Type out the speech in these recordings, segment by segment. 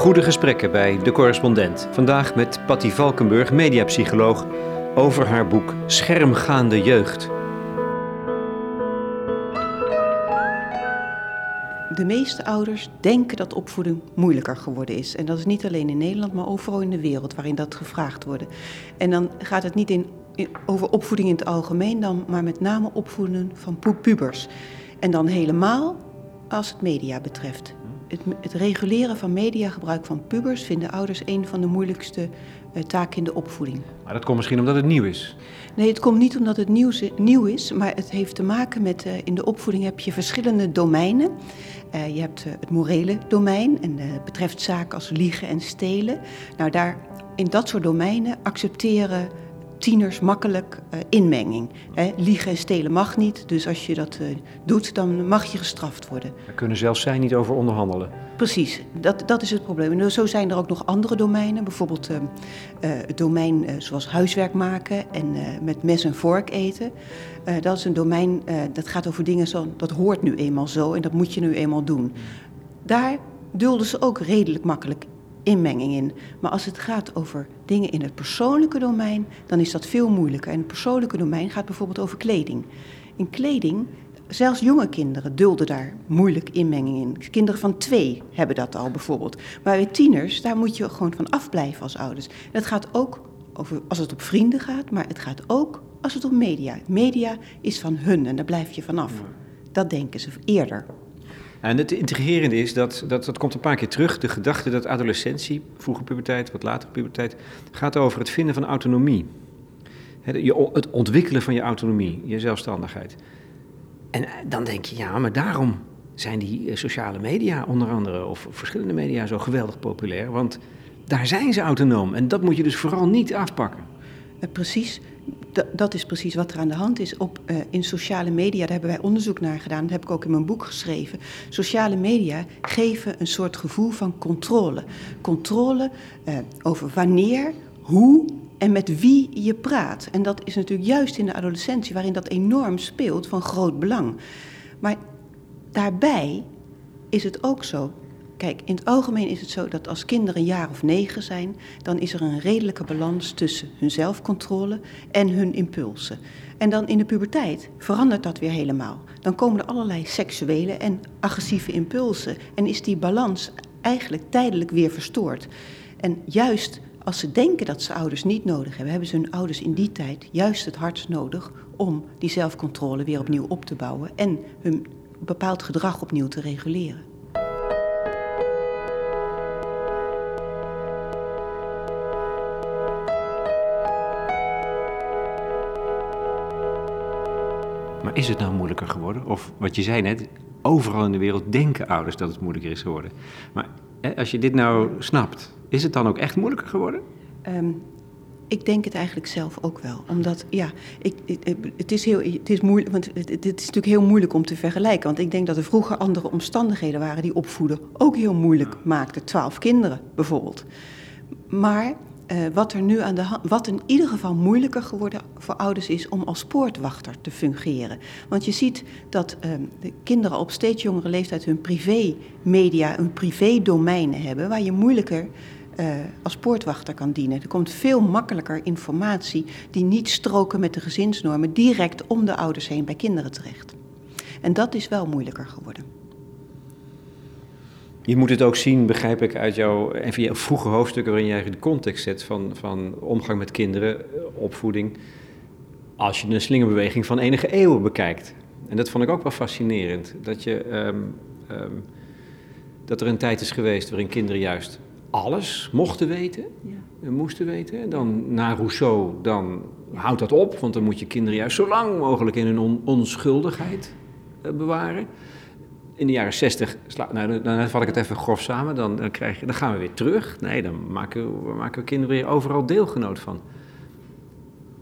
Goede gesprekken bij De Correspondent. Vandaag met Patty Valkenburg, mediapsycholoog, over haar boek Schermgaande Jeugd. De meeste ouders denken dat opvoeding moeilijker geworden is. En dat is niet alleen in Nederland, maar overal in de wereld waarin dat gevraagd wordt. En dan gaat het niet in, over opvoeding in het algemeen, dan, maar met name opvoeden van pubers. En dan helemaal als het media betreft het, het, reguleren van mediagebruik van pubers vinden ouders een van de moeilijkste uh, taken in de opvoeding. Maar dat komt misschien omdat het nieuw is? Nee, het komt niet omdat het nieuw, nieuw is, maar het heeft te maken met uh, in de opvoeding heb je verschillende domeinen. Uh, je hebt het morele domein en het betreft zaken als liegen en stelen. Nou, daar, in dat soort domeinen accepteren tieners makkelijk uh, inmenging. Hè. Liegen en stelen mag niet, dus als je dat uh, doet, dan mag je gestraft worden. Daar kunnen zelfs zij niet over onderhandelen. Precies, dat, dat is het probleem. En zo zijn er ook nog andere domeinen, bijvoorbeeld uh, het domein zoals huiswerk maken en met mes en vork eten. dat is een domein dat gaat over dingen zo, dat hoort nu eenmaal zo en dat moet je nu eenmaal doen. Daar dulden ze ook redelijk makkelijk inmenging in. Maar als het gaat over dingen in het persoonlijke domein, dan is dat veel moeilijker. En het persoonlijke domein gaat bijvoorbeeld over kleding. In kleding, zelfs jonge kinderen dulden daar moeilijk inmenging in. Kinderen van twee hebben dat al bijvoorbeeld. Maar bij tieners, daar moet je gewoon van afblijven als ouders. En dat gaat ook over als het op vrienden gaat, maar het gaat ook als het om media. Media is van hun en daar blijf je vanaf. Dat denken ze eerder. En het intrigerende is dat, dat dat komt een paar keer terug. De gedachte dat adolescentie, vroege puberteit, wat later puberteit, gaat over het vinden van autonomie. Het ontwikkelen van je autonomie, je zelfstandigheid. En eh, dan denk je, ja, maar daarom zijn die eh, sociale media onder andere, of verschillende media, zo geweldig populair. Want daar zijn ze autonoom. En dat moet je dus vooral niet afpakken. Eh, precies dat is precies wat er aan de hand is. Op, uh, in sociale media, daar hebben wij onderzoek naar gedaan, dat heb ik ook in mijn boek geschreven. Sociale media geven een soort gevoel van controle. Controle uh, over wanneer, hoe en met wie je praat. En dat is natuurlijk juist in de adolescentie, waarin dat enorm speelt, van groot belang. Maar daarbij is het ook zo Kijk, in het algemeen is het zo dat als kinderen een jaar of negen zijn, dan is er een redelijke balans tussen hun zelfcontrole en hun impulsen. En dan in de puberteit verandert dat weer helemaal. Dan komen er allerlei seksuele en agressieve impulsen en is die balans eigenlijk tijdelijk weer verstoord. En juist als ze denken dat ze ouders niet nodig hebben, hebben ze hun ouders in die tijd juist het hardst nodig om die zelfcontrole weer opnieuw op te bouwen en hun bepaald gedrag opnieuw te reguleren. Maar is het nou moeilijker geworden? Of wat je zei net, overal in de wereld denken ouders dat het moeilijker is geworden. Maar hè, als je dit nou snapt, is het dan ook echt moeilijker geworden? Um, ik denk het eigenlijk zelf ook wel. Omdat, ja, ik, het, is heel, het is moeilijk, want het, het, is natuurlijk heel moeilijk om te vergelijken. Want ik denk dat er vroeger andere omstandigheden waren die opvoeden ook heel moeilijk maakten. Twaalf kinderen bijvoorbeeld. Maar uh, wat er nu aan de wat in ieder geval moeilijker geworden voor ouders is om als poortwachter te fungeren. Want je ziet dat uh, de kinderen op steeds jongere leeftijd hun privé-media, hun privé-domeinen hebben, waar je moeilijker uh, als poortwachter kan dienen. Er komt veel makkelijker informatie die niet stroken met de gezinsnormen direct om de ouders heen bij kinderen terecht. En dat is wel moeilijker geworden. Je moet het ook zien, begrijp ik, uit jouw, en via vroege hoofdstukken waarin jij de context zet van, van omgang met kinderen, eh, opvoeding, als je een slingerbeweging van enige eeuwen bekijkt. En dat vond ik ook wel fascinerend, dat, je, um, um, dat er een tijd is geweest waarin kinderen juist alles mochten weten, ja. moesten weten. En dan na Rousseau, dan houdt dat op, want dan moet je kinderen juist zo lang mogelijk in hun on onschuldigheid uh, bewaren in de jaren 60, nou, dan vat ik het even grof samen, dan, dan, krijg je, dan gaan we weer terug. Nee, dan maken we, maken we kinderen weer overal deelgenoot van.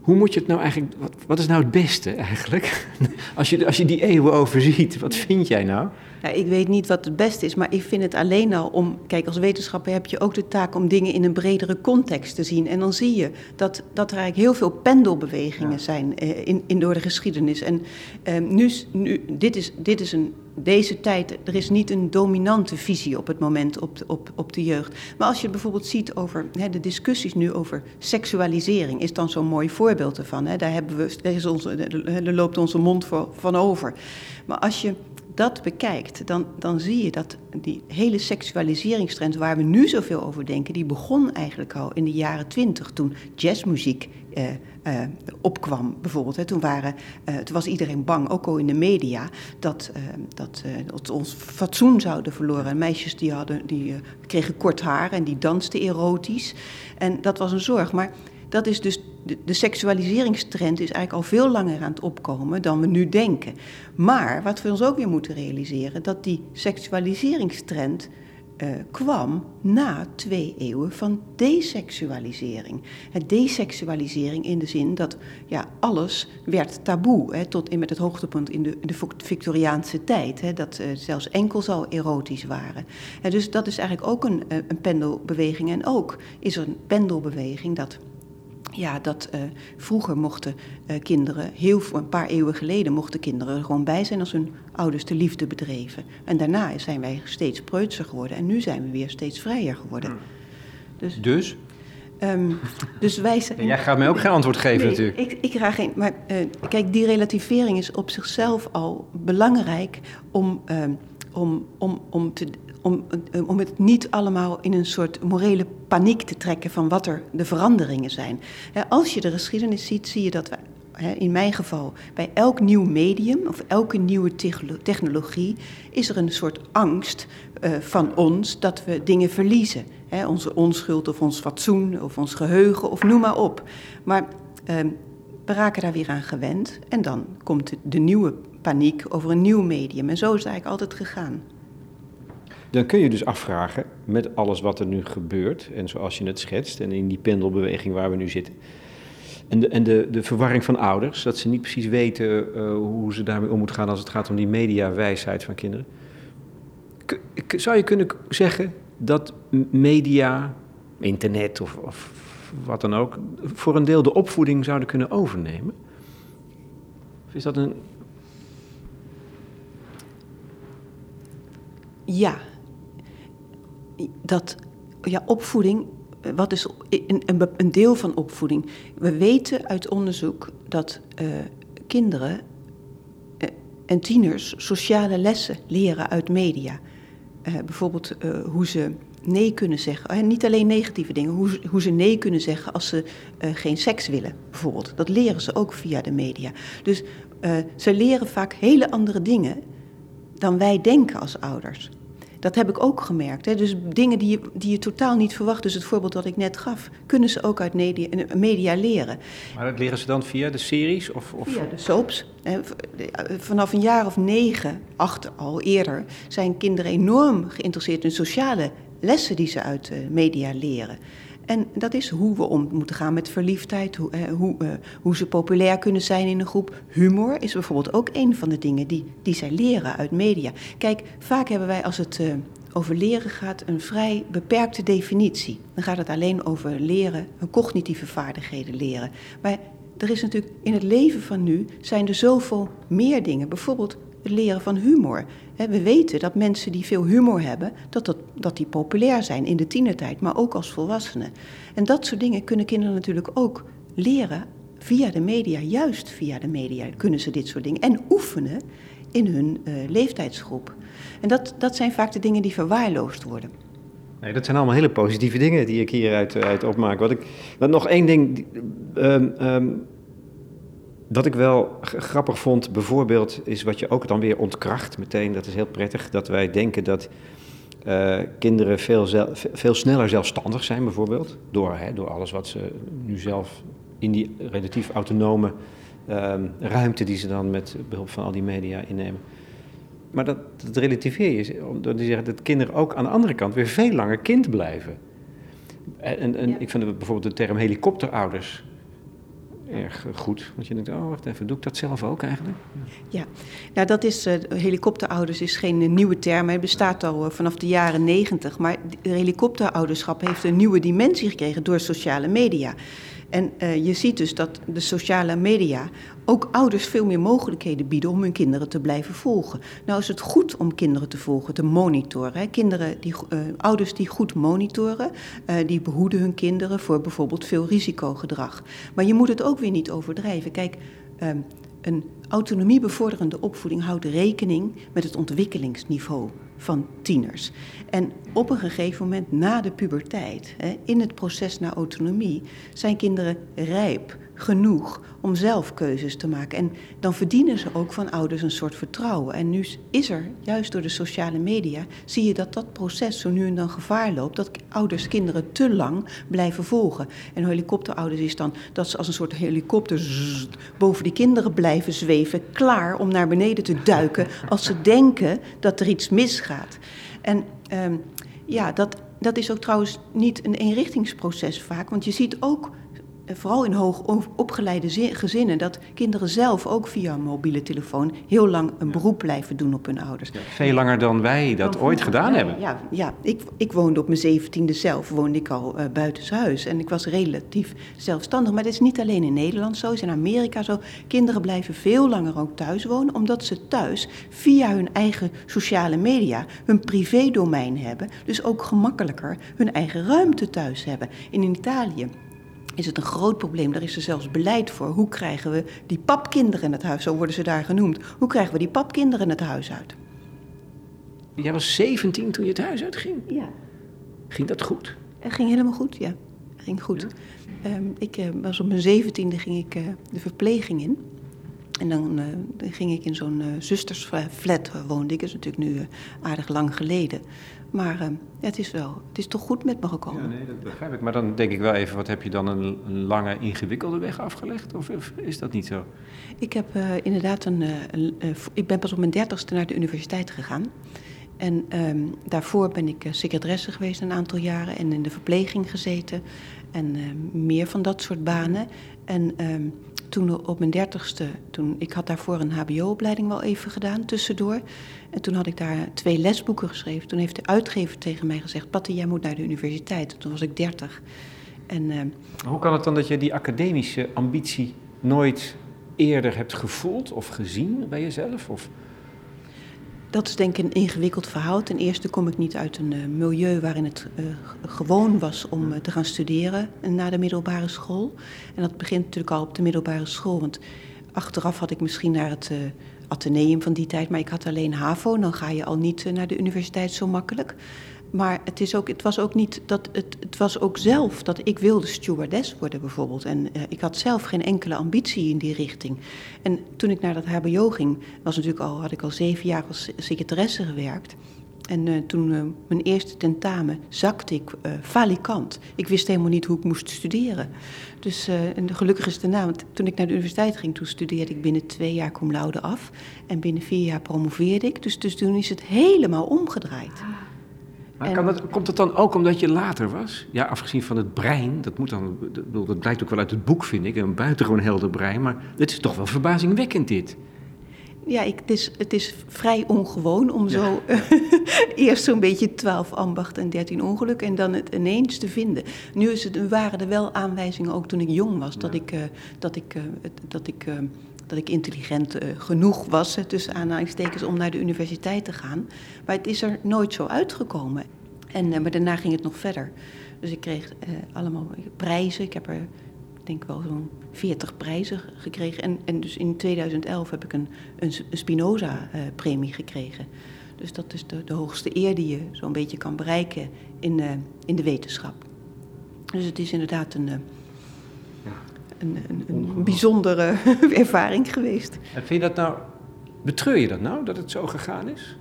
Hoe moet je het nou eigenlijk, wat, wat is nou het beste eigenlijk? Als je, als je die eeuwen overziet, wat vind jij nou? Nou, ik weet niet wat het beste is, maar ik vind het alleen al om. Kijk, als wetenschapper heb je ook de taak om dingen in een bredere context te zien. En dan zie je dat, dat er eigenlijk heel veel pendelbewegingen zijn eh, in, in door de geschiedenis. En eh, nu, nu, dit, is, dit is een deze tijd, er is niet een dominante visie op het moment op de, op, op de jeugd. Maar als je bijvoorbeeld ziet over hè, de discussies nu over seksualisering, is dan zo'n mooi voorbeeld ervan. Hè. Daar, hebben we, daar, is loopt onze mond voor, van over. Maar als je dat bekijkt, dan, dan zie je dat die hele seksualiseringstrend waar we nu zoveel over denken, die begon eigenlijk al in de jaren twintig, toen jazzmuziek eh, eh, opkwam bijvoorbeeld. Hè. Toen, waren, eh, toen was iedereen bang, ook al in de media, dat, eh, dat, eh, dat ons fatsoen zouden verloren. Meisjes die, hadden, die eh, kregen kort haar en die dansten erotisch. En dat was een zorg. Maar dat is dus, de, seksualiseringstrend is eigenlijk al veel langer aan het opkomen dan we nu denken. Maar wat we ons ook weer moeten realiseren, dat die seksualiseringstrend uh, kwam na twee eeuwen van deseksualisering. Het deseksualisering in de zin dat ja, alles werd taboe, hè, tot in met het hoogtepunt in de, de Victoriaanse tijd, hè, dat uh, zelfs enkels al erotisch waren. En dus dat is eigenlijk ook een, een pendelbeweging. En ook is er een pendelbeweging dat ja, dat uh, vroeger mochten uh, kinderen, heel een paar eeuwen geleden, mochten kinderen er gewoon bij zijn als hun ouders de liefde bedreven. En daarna zijn wij steeds preutser geworden en nu zijn we weer steeds vrijer geworden. Dus? Dus, um, dus wij zijn... Jij gaat mij ook geen antwoord geven nee, natuurlijk. Ik, ik ga geen... Maar uh, kijk, die relativering is op zichzelf al belangrijk om, om, om, om te, om, om het niet allemaal in een soort morele paniek te trekken van wat er de veranderingen zijn. Als je de geschiedenis ziet, zie je dat we, in mijn geval, bij elk nieuw medium of elke nieuwe technologie is er een soort angst uh, van ons dat we dingen verliezen. Onze onschuld of ons fatsoen of ons geheugen of noem maar op. Maar uh, we raken daar weer aan gewend en dan komt de nieuwe paniek over een nieuw medium. En zo is het eigenlijk altijd gegaan. Dan kun je dus afvragen, met alles wat er nu gebeurt, en zoals je het schetst, en in die pendelbeweging waar we nu zitten, en de, en de, de verwarring van ouders, dat ze niet precies weten uh, hoe ze daarmee om moeten gaan als het gaat om die mediawijsheid van kinderen. Zou je kunnen zeggen dat media, internet of, of wat dan ook, voor een deel de opvoeding zouden kunnen overnemen? Of is dat een. Ja, dat ja, opvoeding, wat is een, een, deel van opvoeding? We weten uit onderzoek dat uh, kinderen uh, en tieners sociale lessen leren uit media. Bijvoorbeeld hoe ze nee kunnen zeggen. En niet alleen negatieve dingen, hoe, hoe ze nee kunnen zeggen als ze geen seks willen, bijvoorbeeld. Dat leren ze ook via de media. Dus ze leren vaak hele andere dingen dan wij denken als ouders. Dat heb ik ook gemerkt. Hè. Dus dingen die je, die je totaal niet verwacht, dus het voorbeeld dat ik net gaf, kunnen ze ook uit media, media leren. Maar dat leren ze dan via de series? Of, of... Via de soaps. Vanaf een jaar of negen, acht al eerder, zijn kinderen enorm geïnteresseerd in sociale lessen die ze uit media leren. En dat is hoe we om moeten gaan met verliefdheid, hoe, eh, hoe, uh, hoe ze populair kunnen zijn in een groep. Humor is bijvoorbeeld ook een van de dingen die, die zij leren uit media. Kijk, vaak hebben wij als het uh, over leren gaat een vrij beperkte definitie. Dan gaat het alleen over leren, cognitieve vaardigheden leren. Maar er is natuurlijk in het leven van nu zijn er zoveel meer dingen. Bijvoorbeeld het leren van humor. We weten dat mensen die veel humor hebben, dat, dat, dat die populair zijn in de tienertijd, maar ook als volwassenen. En dat soort dingen kunnen kinderen natuurlijk ook leren via de media, juist via de media kunnen ze dit soort dingen. En oefenen in hun uh, leeftijdsgroep. En dat, dat zijn vaak de dingen die verwaarloosd worden. Nee, dat zijn allemaal hele positieve dingen die ik hieruit uit opmaak. Wat ik, wat nog één ding. Um, um, wat ik wel grappig vond, bijvoorbeeld, is wat je ook dan weer ontkracht meteen. Dat is heel prettig, dat wij denken dat uh, kinderen veel, veel sneller zelfstandig zijn, bijvoorbeeld. Door, hè, door alles wat ze nu zelf in die relatief autonome uh, ruimte die ze dan met behulp van al die media innemen. Maar dat, dat relativeer je, door te zeggen dat kinderen ook aan de andere kant weer veel langer kind blijven. En, en ja. ik vind bijvoorbeeld de term helikopterouders erg goed. Want je denkt, oh wacht even, doe ik dat zelf ook eigenlijk? Ja, nou dat is, uh, helikopterouders is geen uh, nieuwe term. Het bestaat al vanaf de jaren negentig. Maar de helikopterouderschap heeft een nieuwe dimensie gekregen door sociale media. En je ziet dus dat de sociale media ook ouders veel meer mogelijkheden bieden om hun kinderen te blijven volgen. Nou is het goed om kinderen te volgen, te monitoren. Hè. Kinderen die, uh, ouders die goed monitoren, uh, die behoeden hun kinderen voor bijvoorbeeld veel risicogedrag. Maar je moet het ook weer niet overdrijven. Kijk, um, een autonomiebevorderende opvoeding houdt rekening met het ontwikkelingsniveau van tieners. En op een gegeven moment na de puberteit, in het proces naar autonomie, zijn kinderen rijp genoeg om zelf keuzes te maken. En dan verdienen ze ook van ouders een soort vertrouwen. En nu is er, juist door de sociale media, zie je dat dat proces zo nu en dan gevaar loopt. Dat ouders kinderen te lang blijven volgen. En helikopterouders is dan dat ze als een soort helikopter boven die kinderen blijven zweven. Klaar om naar beneden te duiken als ze denken dat er iets misgaat. En um, ja, dat, dat is ook trouwens niet een eenrichtingsproces vaak. Want je ziet ook vooral in hoog opgeleide gezinnen, dat kinderen zelf ook via een mobiele telefoon heel lang een beroep blijven doen op hun ouders. veel langer dan wij dat ooit gedaan hebben. Ja, ja ik, ik woonde op mijn zeventiende zelf, woonde ik al uh, buitenshuis en ik was relatief zelfstandig. Maar dat is niet alleen in Nederland zo, is in Amerika zo. Kinderen blijven veel langer ook thuis wonen, omdat ze thuis via hun eigen sociale media hun privédomein hebben. Dus ook gemakkelijker hun eigen ruimte thuis hebben. in Italië is het een groot probleem. Daar is er zelfs beleid voor. Hoe krijgen we die papkinderen in het huis, zo worden ze daar genoemd. Hoe krijgen we die papkinderen het huis uit? Jij was 17 toen je het huis uitging? Ja. Ging dat goed? Het ging helemaal goed, ja. Het ging goed. Ja. Um, ik uh, was op mijn zeventiende ging ik uh, de verpleging in. En dan, uh, dan ging ik in zo'n zustersflat woonde ik. Dat is natuurlijk nu aardig lang geleden. Maar uh, het is wel, het is toch goed met me gekomen. Ja, nee, dat begrijp ik. Maar dan denk ik wel even, wat heb je dan een, een lange, ingewikkelde weg afgelegd? Of, is dat niet zo? Ik heb uh, inderdaad een, uh, een ik ben pas op mijn dertigste naar de universiteit gegaan. En um, daarvoor ben ik secretaresse geweest een aantal jaren en in de verpleging gezeten. En meer van dat soort banen. En um, toen op mijn dertigste, toen, ik had daarvoor een hbo-opleiding wel even gedaan, tussendoor. En toen had ik daar twee lesboeken geschreven. Toen heeft de uitgever tegen mij gezegd, Patty, jij moet naar de universiteit. Toen was ik dertig. En, uh, Hoe kan het dan dat je die academische ambitie nooit eerder hebt gevoeld of gezien bij jezelf? Of... Dat is denk ik een ingewikkeld verhaal. Ten eerste kom ik niet uit een uh, milieu waarin het uh, gewoon was om uh, te gaan studeren na de middelbare school. En dat begint natuurlijk al op de middelbare school. Want achteraf had ik misschien naar het ateneum van die tijd, maar ik had alleen HAVO. Dan ga je al niet naar de universiteit zo makkelijk. Maar het, is ook, het was ook niet dat het, het was ook zelf dat ik wilde stewardess worden bijvoorbeeld. En uh, ik had zelf geen enkele ambitie in die richting. En toen ik naar dat HBO ging, was natuurlijk al, had ik al zeven jaar als secretaresse gewerkt. En uh, toen uh, mijn eerste tentamen zakte ik uh, falikant. Ik wist helemaal niet hoe ik moest studeren. Dus en gelukkig is daarna, want toen ik naar de universiteit ging, toen studeerde ik binnen twee jaar cum laude af. En binnen vier jaar promoveerde ik. Dus, dus toen is het helemaal omgedraaid. Maar kan dat, komt het dan ook omdat je later was? Ja, afgezien van het brein, dat, moet dan, dat, dat blijkt ook wel uit het boek, vind ik, een buitengewoon helder brein. Maar het is toch wel verbazingwekkend, dit. Ja, ik, het, is, het is vrij ongewoon om ja. zo eerst zo'n beetje 12 ambacht en 13 ongeluk en dan het ineens te vinden. Nu is het, waren er wel aanwijzingen, ook toen ik jong was, ja. dat ik, uh, dat ik, uh, dat ik uh, dat ik intelligent uh, genoeg was, tussen aanhalingstekens, om naar de universiteit te gaan. Maar het is er nooit zo uitgekomen. En, uh, maar daarna ging het nog verder. Dus ik kreeg uh, allemaal prijzen. Ik heb er, denk wel, zo'n 40 prijzen gekregen. En, en dus in 2011 heb ik een, een, een Spinoza-premie gekregen. Dus dat is de, de hoogste eer die je zo'n beetje kan bereiken in, in de wetenschap. Dus het is inderdaad een een, een, een bijzondere ervaring geweest. En vind je dat nou, betreur je dat nou, dat het zo gegaan is?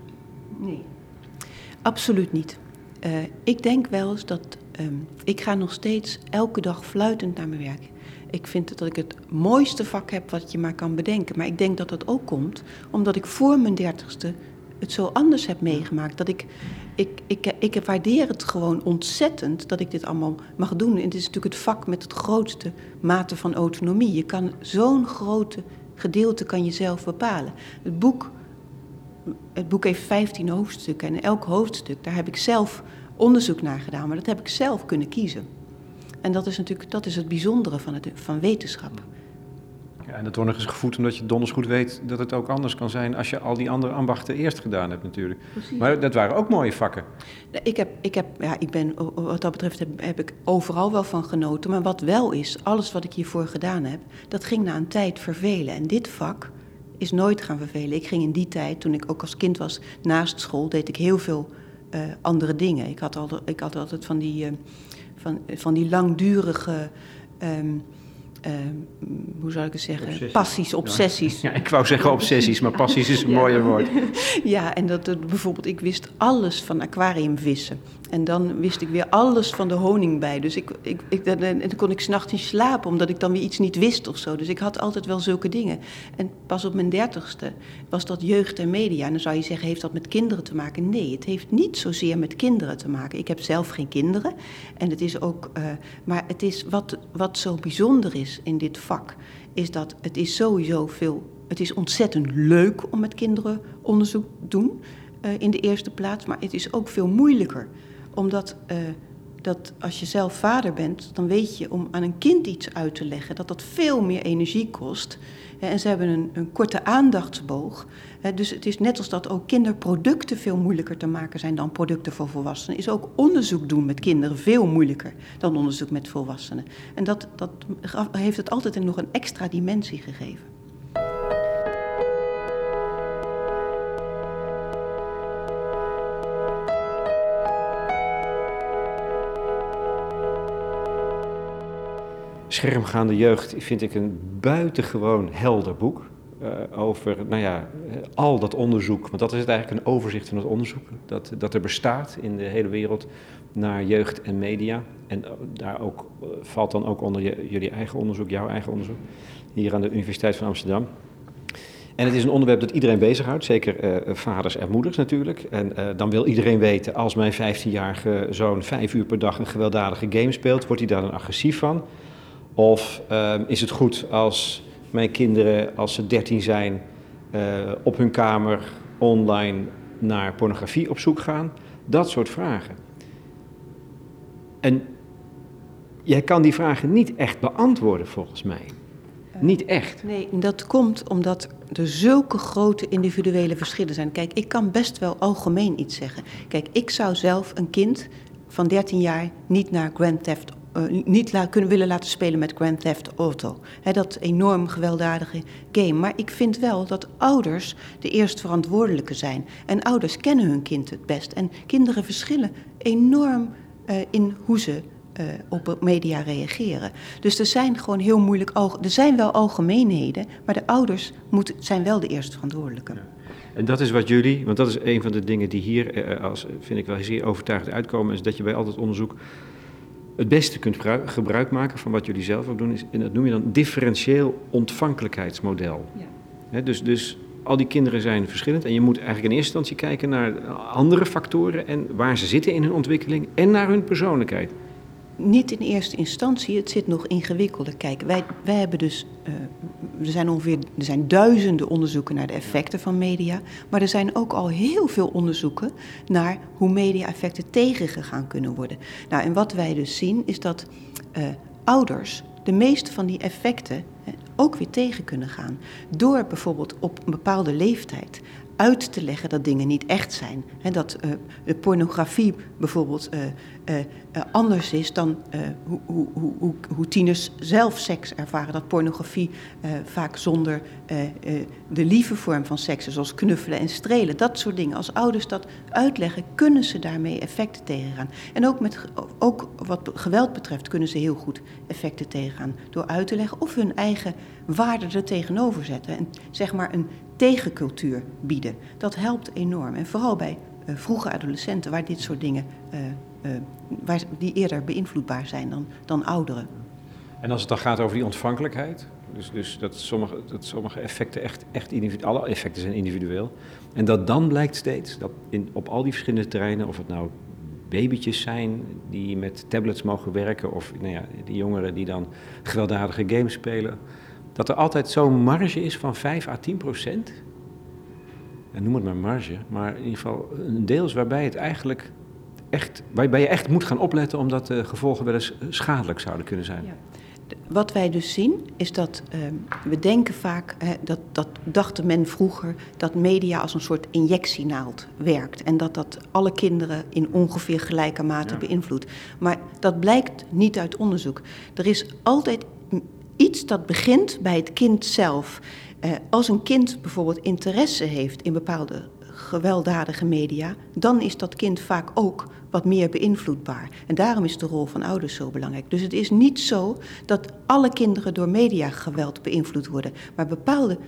Nee, absoluut niet. Uh, ik denk wel eens dat um, ik ga nog steeds elke dag fluitend naar mijn werk. Ik vind dat ik het mooiste vak heb wat je maar kan bedenken. Maar ik denk dat dat ook komt omdat ik voor mijn dertigste het zo anders heb meegemaakt. Dat ik, ik, ik, ik waardeer het gewoon ontzettend dat ik dit allemaal mag doen. En het is natuurlijk het vak met het grootste mate van autonomie. Je kan zo'n grote gedeelte kan je zelf bepalen. Het boek, het boek heeft 15 hoofdstukken en elk hoofdstuk, daar heb ik zelf onderzoek naar gedaan, maar dat heb ik zelf kunnen kiezen. En dat is natuurlijk dat is het bijzondere van, het, van wetenschap. En dat wordt nog eens gevoed omdat je donders goed weet dat het ook anders kan zijn als je al die andere ambachten eerst gedaan hebt natuurlijk. Precies. Maar dat waren ook mooie vakken. Ik, heb, ik, heb, ja, ik ben, wat dat betreft heb, heb, ik overal wel van genoten. Maar wat wel is, alles wat ik hiervoor gedaan heb, dat ging na een tijd vervelen. En dit vak is nooit gaan vervelen. Ik ging in die tijd, toen ik ook als kind was, naast school, deed ik heel veel uh, andere dingen. Ik had, altijd, ik had altijd van die, uh, van, van die langdurige... Um, uh, hoe zou ik het zeggen? Obsessies. Passies, obsessies. Ja. ik wou zeggen obsessies, maar passies is een ja. mooier woord. ja, en dat, dat bijvoorbeeld, ik wist alles van aquariumvissen. En dan wist ik weer alles van de honing bij. Dus ik, ik, ik, dan kon ik s'nachts niet slapen, omdat ik dan weer iets niet wist of zo. Dus ik had altijd wel zulke dingen. En pas op mijn dertigste was dat jeugd en media. En dan zou je zeggen, heeft dat met kinderen te maken? Nee, het heeft niet zozeer met kinderen te maken. Ik heb zelf geen kinderen. En het is ook, uh, maar het is wat, wat zo bijzonder is in dit vak, is dat het is sowieso veel. Het is ontzettend leuk om met kinderen onderzoek te doen. Uh, in de eerste plaats, maar het is ook veel moeilijker omdat uh, dat als je zelf vader bent, dan weet je om aan een kind iets uit te leggen, dat dat veel meer energie kost. En ze hebben een, een korte aandachtsboog. Dus het is net als dat ook kinderproducten veel moeilijker te maken zijn dan producten voor volwassenen. Is ook onderzoek doen met kinderen veel moeilijker dan onderzoek met volwassenen. En dat, dat heeft het altijd nog een extra dimensie gegeven. Schermgaande jeugd vind ik een buitengewoon helder boek. Uh, over nou ja, al dat onderzoek, want dat is het eigenlijk een overzicht van het onderzoek dat, dat er bestaat in de hele wereld naar jeugd en media. En daar ook, valt dan ook onder jullie eigen onderzoek, jouw eigen onderzoek, hier aan de Universiteit van Amsterdam. En het is een onderwerp dat iedereen bezighoudt, zeker vaders en moeders natuurlijk. En dan wil iedereen weten, als mijn 15-jarige zoon vijf uur per dag een gewelddadige game speelt, wordt hij daar dan agressief van? Of uh, is het goed als mijn kinderen, als ze 13 zijn, uh, op hun kamer online naar pornografie op zoek gaan? Dat soort vragen. En jij kan die vragen niet echt beantwoorden volgens mij. Niet echt. Nee, dat komt omdat er zulke grote individuele verschillen zijn. Kijk, ik kan best wel algemeen iets zeggen. Kijk, ik zou zelf een kind van 13 jaar niet naar Grand Theft uh, niet la kunnen willen laten spelen met Grand Theft Auto. dat enorm gewelddadige game. Maar ik vind wel dat ouders de eerst verantwoordelijke zijn. En ouders kennen hun kind het best. En kinderen verschillen enorm uh, in hoe ze uh, op media reageren. Dus er zijn gewoon heel moeilijk. Er zijn wel algemeenheden, maar de ouders moeten, zijn wel de eerste verantwoordelijke. En dat is wat jullie, want dat is een van de dingen die hier, als, vind ik wel zeer overtuigd uitkomen, is dat je bij al het onderzoek het beste kunt gebruik maken van wat jullie zelf ook doen, is, en dat noem je dan differentieel ontvankelijkheidsmodel. Ja. dus, dus al die kinderen zijn verschillend en je moet eigenlijk in eerste instantie kijken naar andere factoren en waar ze zitten in hun ontwikkeling en naar hun persoonlijkheid niet in eerste instantie, het zit nog ingewikkelder. Kijk, wij, wij hebben dus, uh, er zijn ongeveer er zijn duizenden onderzoeken naar de effecten van media, maar er zijn ook al heel veel onderzoeken naar hoe media-effecten tegengegaan kunnen worden. Nou, en wat wij dus zien is dat uh, ouders de meeste van die effecten ook weer tegen kunnen gaan. Door bijvoorbeeld op een bepaalde leeftijd uit te leggen dat dingen niet echt zijn. He, dat uh, pornografie bijvoorbeeld uh, uh, anders is dan hoe, hoe, hoe, hoe, tieners zelf seks ervaren. Dat pornografie vaak zonder de lieve vorm van seks is, zoals knuffelen en strelen. Dat soort dingen. Als ouders dat uitleggen, kunnen ze daarmee effecten tegengaan. En ook, met, ook wat geweld betreft kunnen ze heel goed effecten tegengaan. Door uit te leggen of hun eigen waarden er tegenover zetten. En zeg maar een tegencultuur bieden. Dat helpt enorm. En vooral bij uh, vroege adolescenten, waar dit soort dingen uh, uh, waar, die eerder beïnvloedbaar zijn dan, dan ouderen. En als het dan gaat over die ontvankelijkheid, dus, dus dat, sommige, dat sommige effecten echt, echt individueel, alle effecten zijn individueel. En dat dan blijkt steeds dat in, op al die verschillende terreinen, of het nou babytjes zijn die met tablets mogen werken, of nou ja, die jongeren die dan gewelddadige games spelen, dat er altijd zo'n marge is van 5 à 10 procent. En noem het maar marge, maar in ieder geval een deels waarbij het eigenlijk echt, waarbij je echt moet gaan opletten omdat de gevolgen wel eens schadelijk zouden kunnen zijn? Ja. Wat wij dus zien is dat ehm, we denken vaak, hè, dat, dat dacht men vroeger, dat media als een soort injectienaald werkt. En dat dat alle kinderen in ongeveer gelijke mate beïnvloedt. Maar dat blijkt niet uit onderzoek. Er is altijd iets dat begint bij het kind zelf. Eh, als een kind bijvoorbeeld interesse heeft in bepaalde gewelddadige media, dan is dat kind vaak ook wat meer beïnvloedbaar. En daarom is de rol van ouders zo belangrijk. Dus het is niet zo dat alle kinderen door mediageweld beïnvloed worden, maar bepaalde,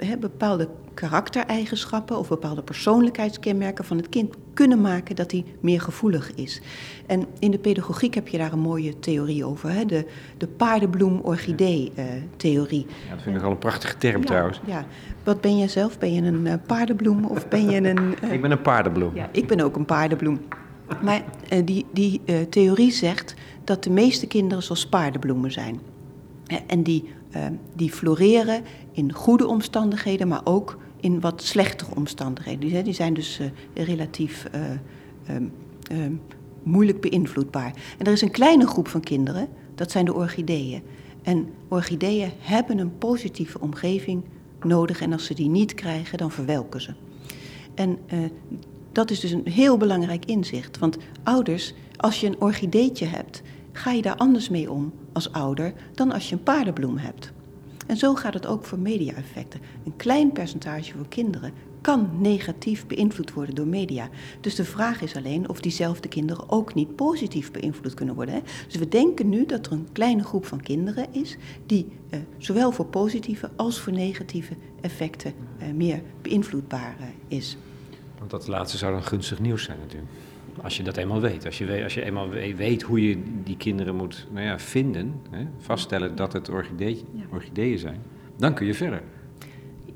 uh, bepaalde karaktereigenschappen of bepaalde persoonlijkheidskenmerken van het kind kunnen maken dat hij meer gevoelig is. En in de pedagogiek heb je daar een mooie theorie over, hè? de, de paardenbloem-orchidee-theorie. ja, dat vind ik al een prachtige term trouwens. Ja, wat ben jij zelf? Ben je een uh, paardenbloem of ben je een... Uh... ik ben een paardenbloem. Ja, ik ben ook een paardenbloem. Maar uh, die, die theorie zegt dat de meeste kinderen zoals paardenbloemen zijn. En die, die floreren in goede omstandigheden, maar ook in wat slechtere omstandigheden. Die zijn dus relatief um, um, moeilijk beïnvloedbaar. En er is een kleine groep van kinderen, dat zijn de orchideeën. En orchideeën hebben een positieve omgeving nodig en als ze die niet krijgen, dan verwelken ze. En uh, dat is dus een heel belangrijk inzicht. Want ouders, als je een orchideetje hebt, ga je daar anders mee om als ouder dan als je een paardenbloem hebt. En zo gaat het ook voor media-effecten. Een klein percentage voor kinderen kan negatief beïnvloed worden door media. Dus de vraag is alleen of diezelfde kinderen ook niet positief beïnvloed kunnen worden. Hè? Dus we denken nu dat er een kleine groep van kinderen is die eh, zowel voor positieve als voor negatieve effecten eh, meer beïnvloedbaar eh, is. Want dat laatste zou dan gunstig nieuws zijn natuurlijk. Als je dat eenmaal weet. Als je, weet, als je eenmaal weet hoe je die kinderen moet nou ja, vinden, hè, vaststellen dat het orchidee, orchideeën zijn, dan kun je verder.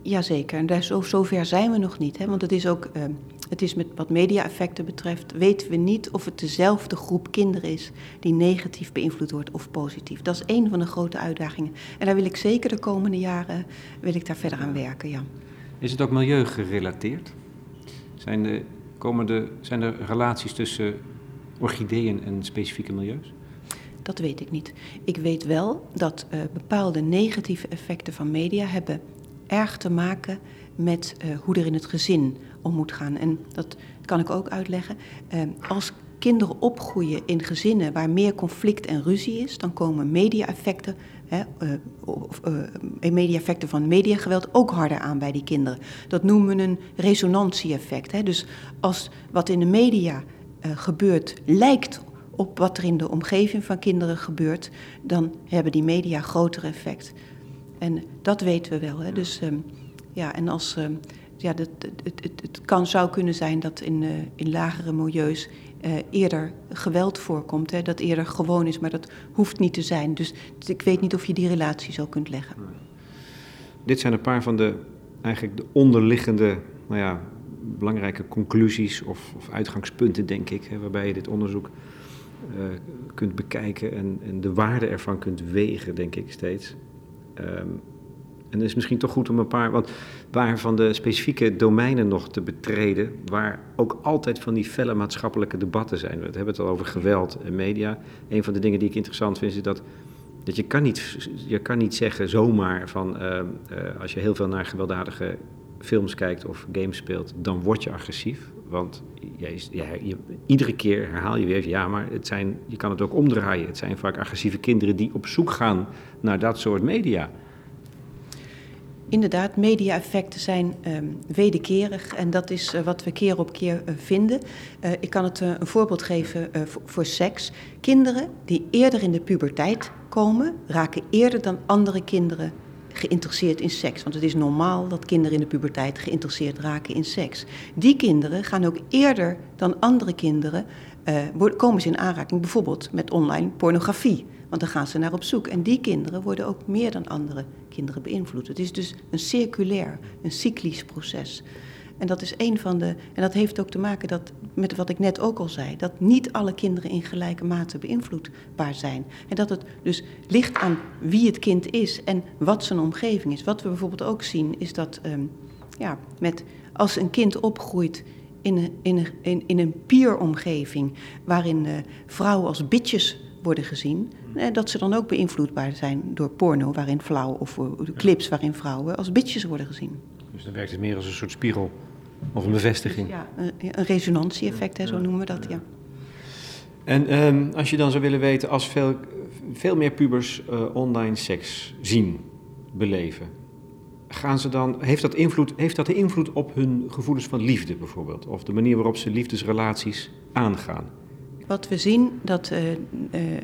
Jazeker, en daar, zo, zover zijn we nog niet. Hè? Want het is ook, uh, het is met wat media-effecten betreft, weten we niet of het dezelfde groep kinderen is die negatief beïnvloed wordt of positief. Dat is een van de grote uitdagingen. En daar wil ik zeker de komende jaren wil ik daar verder aan werken. Ja. Is het ook milieugerelateerd? Zijn, de zijn er relaties tussen orchideeën en specifieke milieus? Dat weet ik niet. Ik weet wel dat uh, bepaalde negatieve effecten van media hebben erg te maken met uh, hoe er in het gezin om moet gaan. En dat kan ik ook uitleggen. Uh, als kinderen opgroeien in gezinnen waar meer conflict en ruzie is, dan komen media-effecten, uh, of, media-effecten van mediageweld ook harder aan bij die kinderen. Dat noemen we een resonantie-effect. Dus als wat in de media gebeurt lijkt op wat er in de omgeving van kinderen gebeurt, dan hebben die media groter effect. En dat weten we wel. Hè. Dus um, ja, en als um, ja, dat, het, het, het, kan, zou kunnen zijn dat in, in lagere milieus eerder geweld voorkomt. Hè, dat eerder gewoon is, maar dat hoeft niet te zijn. Dus, ik weet niet of je die relatie zo kunt leggen. Dit zijn een paar van de eigenlijk de onderliggende nou ja, belangrijke conclusies of, of uitgangspunten, denk ik, hè, waarbij je dit onderzoek uh, kunt bekijken en, en de waarde ervan kunt wegen, denk ik steeds. Um, en het is misschien toch goed om een paar, want waar van de specifieke domeinen nog te betreden, waar ook altijd van die felle maatschappelijke debatten zijn. We hebben het al over geweld en media. Een van de dingen die ik interessant vind is dat, dat je, kan niet, je kan niet zeggen zomaar van uh, uh, als je heel veel naar gewelddadige films kijkt of games speelt, dan word je agressief. Want jij, je, iedere keer herhaal je weer, ja, maar het zijn, je kan het ook omdraaien. Het zijn vaak agressieve kinderen die op zoek gaan naar dat soort media. Inderdaad, media-effecten zijn um, wederkerig en dat is uh, wat we keer op keer uh, vinden. Uh, ik kan het een voorbeeld geven voor, voor seks. Kinderen die eerder in de puberteit komen, raken eerder dan andere kinderen geïnteresseerd in seks. Want het is normaal dat kinderen in de puberteit geïnteresseerd raken in seks. Die kinderen gaan ook eerder dan andere kinderen, komen ze in aanraking bijvoorbeeld met online pornografie. Want dan gaan ze naar op zoek. En die kinderen worden ook meer dan andere kinderen beïnvloed. Het is dus een circulair, een cyclisch proces. En dat is een van de. En dat heeft ook te maken dat, met wat ik net ook al zei: dat niet alle kinderen in gelijke mate beïnvloedbaar zijn. En dat het dus ligt aan wie het kind is en wat zijn omgeving is. Wat we bijvoorbeeld ook zien, is dat um, ja, met, als een kind opgroeit in een, in een, in, een peer-omgeving waarin uh, vrouwen als bitches worden gezien, eh, dat ze dan ook beïnvloedbaar zijn door porno waarin vrouwen of clips waarin vrouwen als bitches worden gezien. Dus dan werkt het meer als een soort spiegel of een bevestiging. Ja, een, een resonantie-effect, hè, zo noemen we dat, ja. En um, als je dan zou willen weten, als veel, veel meer pubers uh, online seks zien, beleven, gaan ze dan, heeft, dat invloed, heeft dat invloed op hun gevoelens van liefde bijvoorbeeld? Of de manier waarop ze liefdesrelaties aangaan? Wat we zien, dat, uh, uh,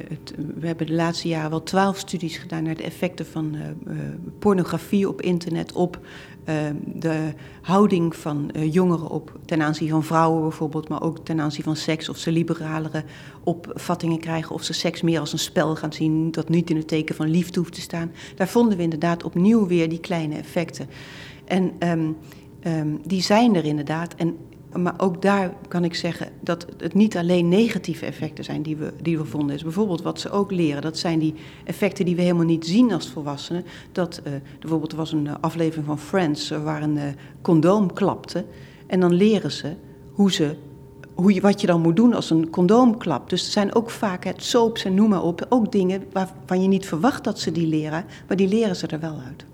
het, we hebben de laatste jaren wel twaalf studies gedaan naar de effecten van uh, pornografie op internet op de houding van jongeren op ten aanzien van vrouwen bijvoorbeeld, maar ook ten aanzien van seks, of ze liberalere opvattingen krijgen, of ze seks meer als een spel gaan zien, dat niet in het teken van liefde hoeft te staan. Daar vonden we inderdaad opnieuw weer die kleine effecten. En um, um, die zijn er inderdaad. En maar ook daar kan ik zeggen dat het niet alleen negatieve effecten zijn die we, die we vonden. Is bijvoorbeeld wat ze ook leren, dat zijn die effecten die we helemaal niet zien als volwassenen. Dat uh, bijvoorbeeld er was een aflevering van Friends waar een condoom klapte. En dan leren ze hoe ze hoe je, wat je dan moet doen als een condoom klapt. Dus er zijn ook vaak het soaps en noem maar op. Ook dingen waarvan je niet verwacht dat ze die leren, maar die leren ze er wel uit.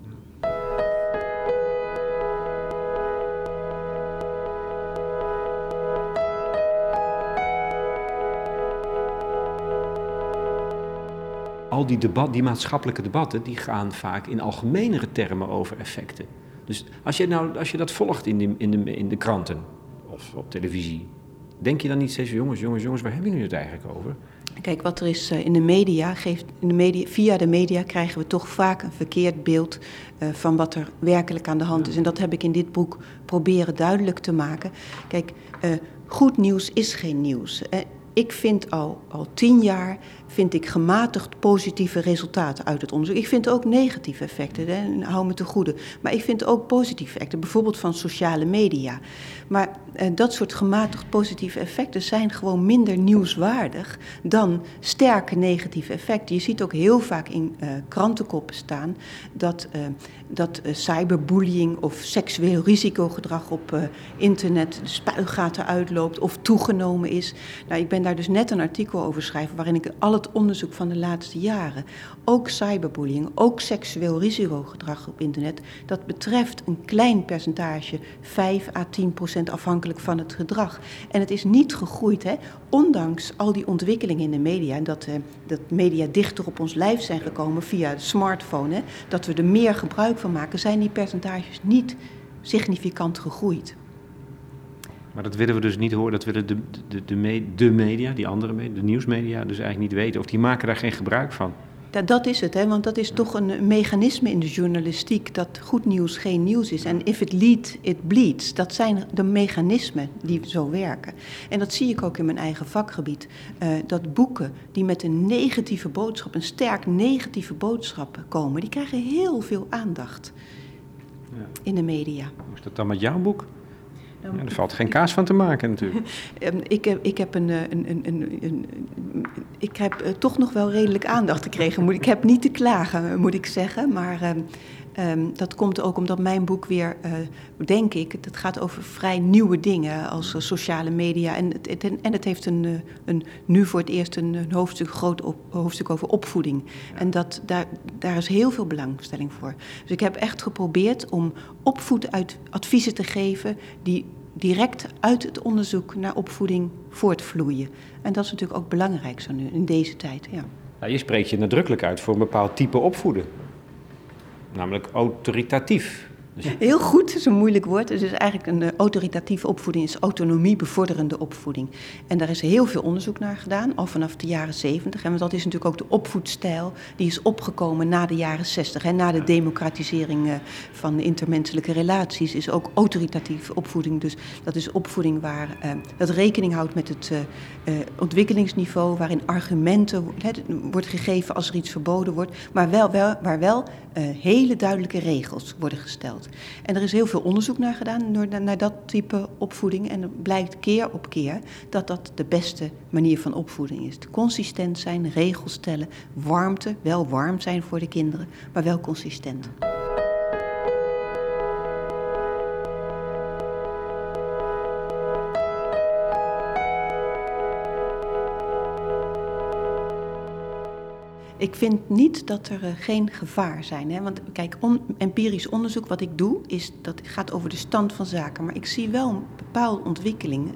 Al die, debat, die maatschappelijke debatten, die gaan vaak in algemenere termen over effecten. Dus als je, nou, als je dat volgt in de, in, de, in de kranten of op televisie, denk je dan niet steeds, jongens, jongens, jongens, waar hebben jullie het eigenlijk over? Kijk, wat er is in de media, geeft in de media, via de media krijgen we toch vaak een verkeerd beeld uh, van wat er werkelijk aan de hand is. En dat heb ik in dit boek proberen duidelijk te maken. Kijk, uh, goed nieuws is geen nieuws. Ik vind al, al tien jaar vind ik gematigd positieve resultaten uit het onderzoek. Ik vind ook negatieve effecten, hè, hou me te goede. Maar ik vind ook positieve effecten, bijvoorbeeld van sociale media. Maar eh, dat soort gematigd positieve effecten zijn gewoon minder nieuwswaardig dan sterke negatieve effecten. Je ziet ook heel vaak in uh, krantenkoppen staan dat, uh, dat uh, cyberbullying of seksueel risicogedrag op internet de spuigaten uitloopt of toegenomen is. Nou, ik ben daar dus net een artikel over schrijven waarin ik al het onderzoek van de laatste jaren, ook cyberbullying, ook seksueel risicogedrag op internet, dat betreft een klein percentage, 5 à 10 procent afhankelijk van het gedrag. En het is niet gegroeid, hè, ondanks al die ontwikkelingen in de media, en dat, eh, dat media dichter op ons lijf zijn gekomen via de smartphone, hè, dat we er meer gebruik van maken, zijn die percentages niet significant gegroeid. Maar dat willen we dus niet horen, dat willen de, de, de, de media, die andere media, de nieuwsmedia, dus eigenlijk niet weten. Of die maken daar geen gebruik van. Dat, dat is het, hè? want dat is toch een mechanisme in de journalistiek dat goed nieuws geen nieuws is. En if it leads, it bleeds. Dat zijn de mechanismen die zo werken. En dat zie ik ook in mijn eigen vakgebied. Uh, dat boeken die met een negatieve boodschap, een sterk negatieve boodschap komen, die krijgen heel veel aandacht ja. in de media. Hoe is dat dan met jouw boek? Ja, er valt geen kaas van te maken natuurlijk. Ehm, ik, heb, ik heb, een, een, een, een, ik heb eh, toch nog wel redelijk aandacht gekregen. Ik heb niet te klagen, moet ik zeggen. Maar um, um, dat komt ook omdat mijn boek weer, uh, denk ik, het gaat over vrij nieuwe dingen als uh, sociale media. En het, het, en het heeft een, een, nu voor het eerst een, een hoofdstuk, groot op, hoofdstuk over opvoeding. Ja. En dat, daar, daar is heel veel belangstelling voor. Dus ik heb echt geprobeerd om opvoedadviezen te geven die direct uit het onderzoek naar opvoeding voortvloeien. En dat is natuurlijk ook belangrijk zo nu, in deze tijd. Ja. Nou, je spreekt je nadrukkelijk uit voor een bepaald type opvoeden. Namelijk autoritatief. Dus... Heel goed, dat is een moeilijk woord. Het is eigenlijk een uh, autoritatieve opvoeding, is autonomie bevorderende opvoeding. En daar is heel veel onderzoek naar gedaan, al vanaf de jaren 70. En dat is natuurlijk ook de opvoedstijl die is opgekomen na de jaren 60. En na de democratisering uh, van intermenselijke relaties is ook autoritatieve opvoeding. Dus dat is opvoeding waar uh, dat rekening houdt met het ontwikkelingsniveau, waarin argumenten wordt gegeven als er iets verboden wordt, maar wel, wel, waar wel hele duidelijke regels worden gesteld. En er is heel veel onderzoek naar gedaan naar, naar dat type opvoeding. En het blijkt keer op keer dat dat de beste manier van opvoeding is. Consistent zijn, regels stellen, warmte, wel warm zijn voor de kinderen, maar wel consistent. Ik vind niet dat er uh, geen gevaar zijn. Hè? Want kijk, empirisch onderzoek wat ik doe, is, dat gaat over de stand van zaken. Maar ik zie wel bepaalde ontwikkelingen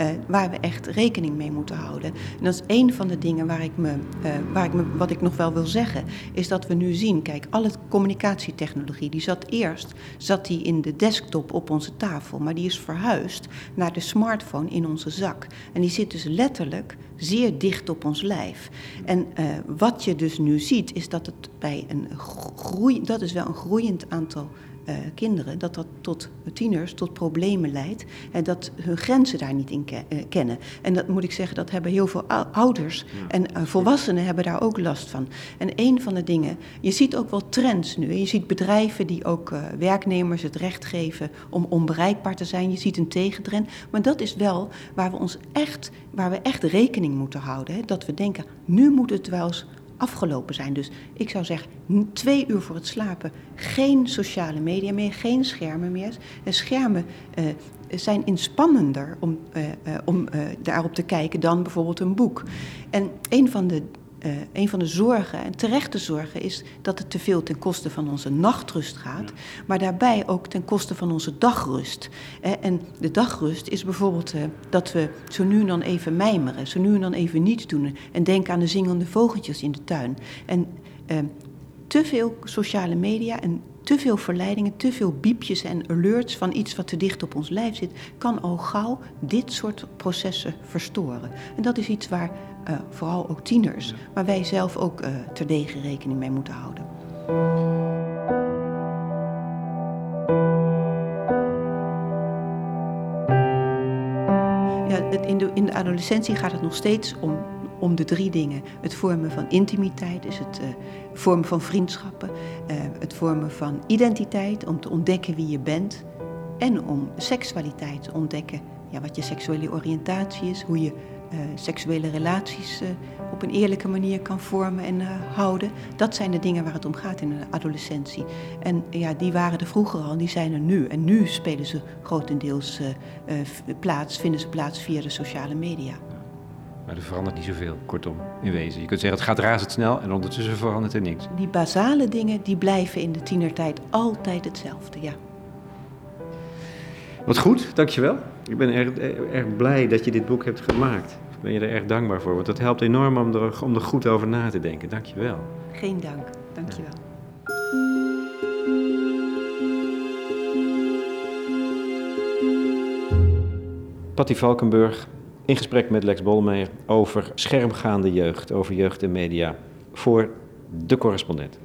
uh, waar we echt rekening mee moeten houden. En dat is een van de dingen waar ik me, uh, waar ik me, wat ik nog wel wil zeggen, is dat we nu zien, kijk, alle communicatietechnologie, die zat eerst, zat die in de desktop op onze tafel, maar die is verhuisd naar de smartphone in onze zak. En die zit dus letterlijk zeer dicht op ons lijf. En uh, wat je dus nu ziet, is dat het bij een groei, dat is wel een groeiend aantal uh, kinderen, dat dat tot tieners, tot problemen leidt. En dat hun grenzen daar niet in ke uh, kennen. En dat moet ik zeggen, dat hebben heel veel ouders ja. en uh, volwassenen hebben daar ook last van. En een van de dingen, je ziet ook wel trends nu. Je ziet bedrijven die ook werknemers het recht geven om onbereikbaar te zijn. Je ziet een tegentrend. Maar dat is wel waar we ons echt, waar we echt rekening moeten houden. Hè? Dat we denken, nu moet het wel eens afgelopen zijn. Dus ik zou zeggen, twee uur voor het slapen geen sociale media meer, geen schermen meer. En schermen uh, zijn inspannender om, uh, om daarop te kijken dan bijvoorbeeld een boek. En een van de uh, een van de zorgen, en terechte zorgen, is dat het te veel ten koste van onze nachtrust gaat, maar daarbij ook ten koste van onze dagrust. Uh, en de dagrust is bijvoorbeeld uh, dat we zo nu en dan even mijmeren, zo nu en dan even niets doen en denken aan de zingende vogeltjes in de tuin. En te veel sociale media en te veel verleidingen, te veel biepjes en alerts van iets wat te dicht op ons lijf zit, kan al gauw dit soort processen verstoren. En dat is iets waar uh, vooral ook tieners, maar wij zelf ook uh, terdege rekening mee moeten houden. Ja, in, de, in de adolescentie gaat het nog steeds om om de drie dingen. Het vormen van intimiteit, dus het uh, vormen van vriendschappen. Uh, het vormen van identiteit, om te ontdekken wie je bent. En om seksualiteit te ontdekken, ja, wat je seksuele oriëntatie is, hoe je uh, seksuele relaties op een eerlijke manier kan vormen en houden. Dat zijn de dingen waar het om gaat in de adolescentie. En ja, die waren er vroeger al, die zijn er nu. En nu spelen ze grotendeels plaats, vinden ze plaats via de sociale media. Maar er verandert niet zoveel, kortom, in wezen. Je kunt zeggen, het gaat razendsnel en ondertussen verandert er niks. Die basale dingen, die blijven in de tienertijd altijd hetzelfde, ja. Wat goed, dankjewel. Ik ben erg, erg blij dat je dit boek hebt gemaakt. Ik ben je er erg dankbaar voor, want dat helpt enorm om er, om er goed over na te denken. Dankjewel. Geen dank, dankjewel. Patty Valkenburg, in gesprek met Lex Bolmeijer over schermgaande jeugd, over jeugd en media voor de correspondent.